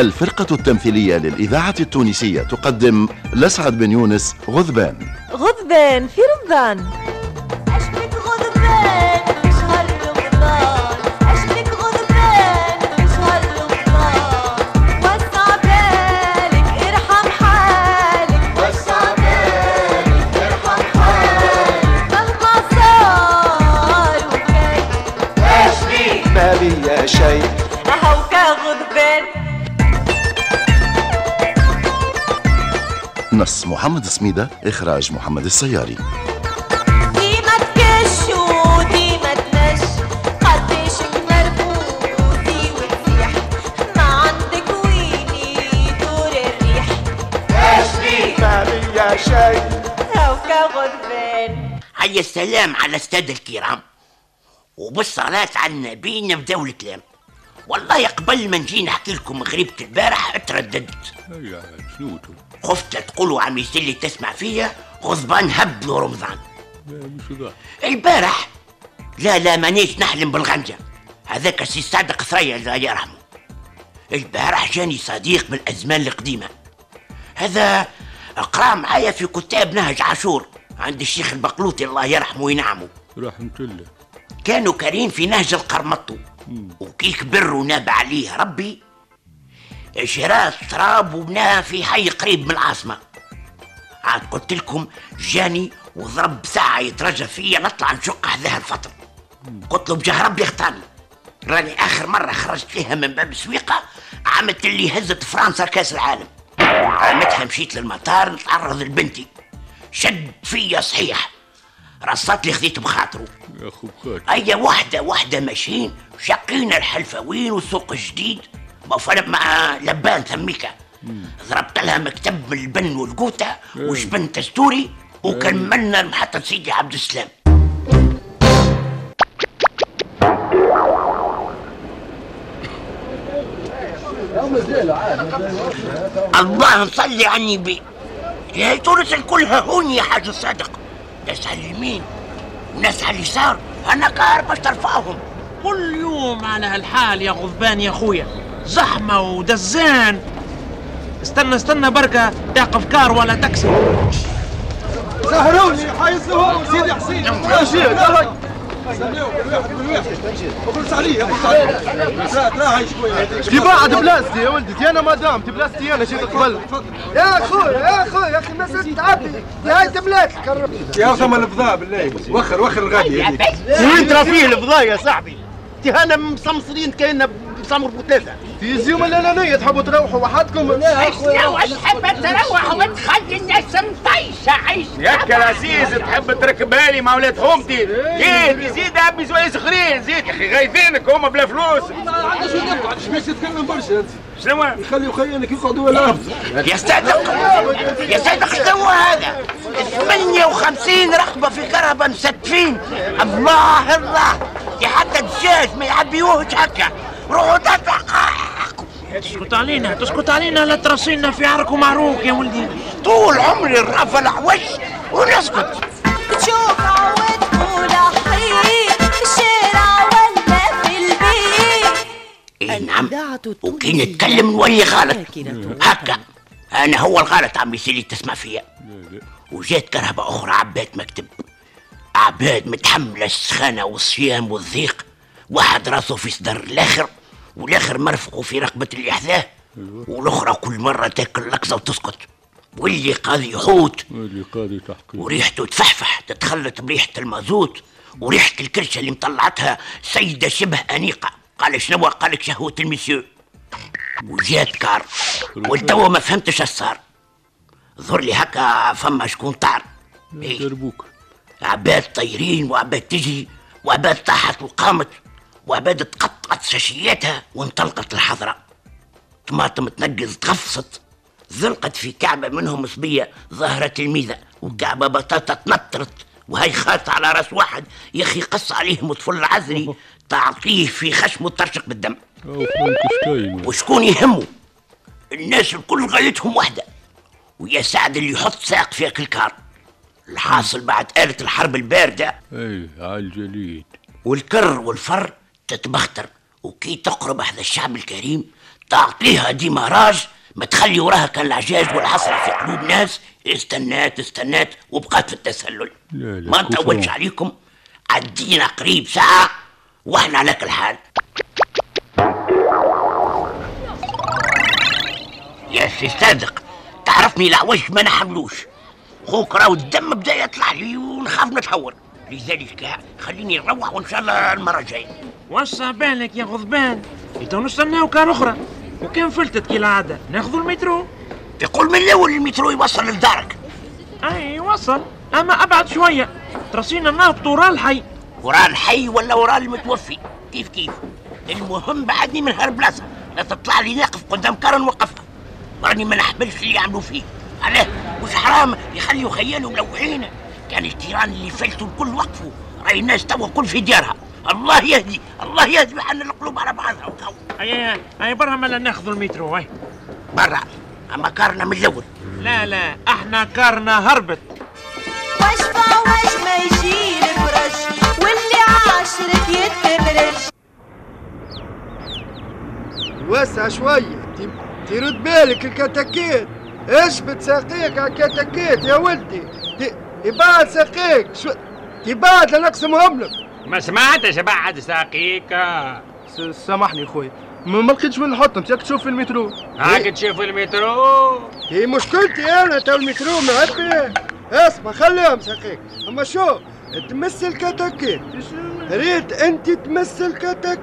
الفرقة التمثيلية للإذاعة التونسية تقدم لسعد بن يونس غذبان غذبان في رمضان. محمد سميدة إخراج محمد السياري. ديما تكش وديما تنش قديشك مربوطي وتسيح ما عندك ويني دور الريح. ما بيا شيء أهو كغذبان هيا السلام على السادة الكرام. وبالصلاة على النبي نبداو الكلام. والله قبل ما نجي نحكي لكم غريبة البارح ترددت هيا شنو؟ خفت تقولوا عم اللي تسمع فيا غضبان هبلوا رمضان. لا مش ذا. البارح لا لا مانيش نحلم بالغنجة. هذاك السي صادق ثريا الله يرحمه. البارح جاني صديق من الأزمان القديمة. هذا قرا معايا في كتاب نهج عاشور عند الشيخ البقلوطي الله يرحمه وينعمه. رحمة الله. كانوا كارين في نهج القرمطو. وكي كبر وتاب عليه ربي شراء تراب وبناها في حي قريب من العاصمة. عاد قلت لكم جاني وضرب ساعة يترجى فيا نطلع نشق حذاها الفطر. قلت له بجاه ربي اختارني. راني آخر مرة خرجت فيها من باب السويقة عملت اللي هزت فرنسا كأس العالم. عمتها مشيت للمطار نتعرض لبنتي. شد فيا صحيح. رصت لي خذيت بخاطره يا خو بخاطر. هيا وحدة وحدة ماشيين شقينا الحلفاوين والسوق الجديد وفرق مع لبان ثميكة. ضربت لها مكتب من البن والقوتة وجبن تستوري وكملنا محطة سيدي عبد السلام. الله نصلي على النبي. يا تونس كلها هون يا حاج الصادق. ناس على اليمين وناس على اليسار. أنا قاهر باش ترفعهم. كل يوم على هالحال يا غضبان يا خويا. زحمة ودزان. استنى استنى بركة. تقف كار ولا تاكسي. سهروني حيصلوا سيدي حسين. يا عليه عليه شوية دي بعد بلاستي يا ولدي أنا مدام دي بلاستي أنا جيت قبل يا اخويا يا اخويا يا أخي الناس تعبي دي هاي قربت يا ثم الفضاء بالله وخر وخر الغادي وين ترى فيه الفضاء يا صاحبي؟ هنا مصمصرين كأننا بصمر بثلاثة في زيوم الأنانية تحبوا تروحوا وحدكم. لا يا واش حب تروح وتخلي الناس مطيشة؟ عيش ياك العزيز تحب تركبها لي مع ولاد حومتي زيد زيد عبي زوايز اخرين زيد يا أخي غايثينك هما بلا فلوس. عندك شو نقعد باش تتكلم برشا أنت؟ شنو؟ خلي خيانك يقعدوا ولا يا صادق يا صادق شنو هذا؟ 58 رقبة في كرهبة مستفين الله الله يا حتى الدجاج ما يعبيوهش هكا تطلع تسكت علينا تسكت علينا لا ترصينا في عرك ومعروك يا ولدي. طول عمري الرفع العوش ونسكت. تشوف عود ملاحين في الشارع ولا في البيت. اي نعم. وكي نتكلم نولي غلط هكا. أنا هو الغلط عمي سيدي تسمع فيا. وجات كرهبة أخرى عباد مكتب. عباد متحملة السخانة والصيام والضيق. واحد راسه في صدر الآخر. والآخر مرفقه في رقبة اللي حذاه والأخرى كل مرة تاكل لقزة وتسقط واللي قاضي يحوت. اللي قاضي تحقيق. وريحته تفحفح تتخلط بريحة المازوت. وريحة الكرشة اللي مطلعتها سيدة شبه أنيقة. قال شنو قال لك شهوة المسيو. وجات كار. والتوا ما فهمتش اش صار. ظهر لي هكا فما شكون طار. إيه. عباد طايرين وعباد تجري وعباد طاحت وقامت. وعباد تقطعت شاشياتها وانطلقت الحضرة. طماطم تنقز تغفصت. زنقت في كعبة منهم صبية ظاهرة تلميذة وكعبة بطاطا تنطرت. وهي خاطة على رأس واحد. يا أخي قص عليهم طفل عذري تعطيه في خشمه ترشق بالدم. وشكون يهمه؟ الناس الكل غايتهم واحدة. ويا سعد اللي يحط ساق في أكل كار الحاصل بعد آلة الحرب الباردة. اي عالجليد. والكر والفر تتبختر. وكي تقرب هذا الشعب الكريم تعطيها ديماراج ما تخلي وراها كان العجاج والحسرة في قلوب ناس. استنات استنات وبقات في التسلل. لا لا ما. نطولش عليكم. عدينا قريب ساعة وإحنا على كل حال. يا سي صادق تعرفني العوج ما نحملوش. خوك راهو الدم بدأ يطلع لي ونخاف نتهور لذلك خليني نروح وإن شاء الله المرة الجاية. وسع بالك يا غضبان. تو نستناو car أخرى. وكان فلتت كي العاده ناخذوا المترو؟ تقول من الأول المترو يوصل لدارك. أي وصل. أما أبعد شوية. ترسينا نهبطوا ورا الحي. وراه الحي ولا وراه المتوفي؟ كيف كيف؟ المهم بعدني من هالبلاصة. لا تطلع لي ناقف قدام كار نوقفها راني ما نحملش اللي يعملوا فيه. علاه مش حرام؟ يخليوا خيالهم ملوحين كان الجيران اللي فلتوا الكل وقفوا. راهي الناس توا كل في ديارها. الله يهدي الله يهدي بحال القلوب على بعضها وكو أي أي برا ملا ناخذوا المترو أي. برا أما كارنا من الأول لا لا أحنا كارنا هربت. واش واش ما يجي الفرش واللي عاشرك يتمرش وسع شوية تي- ترد بالك الكتاكيت. إيش بتساقيك على الكتاكيت يا ولدي؟ ت- يبعد ساقيك شو؟ يبعد لنقسمهم لك. ما سمعتش بعد ساقيك سامحني خويا. ما ما لقيتش وين نحطهم تاك تشوف في المترو. هاك تشوف المترو. هي مشكلتي أنا تو المترو معبي اسمع خليهم ساقيك أما شو تمس الكتاكيت ريت أنت تمس الكتاكيت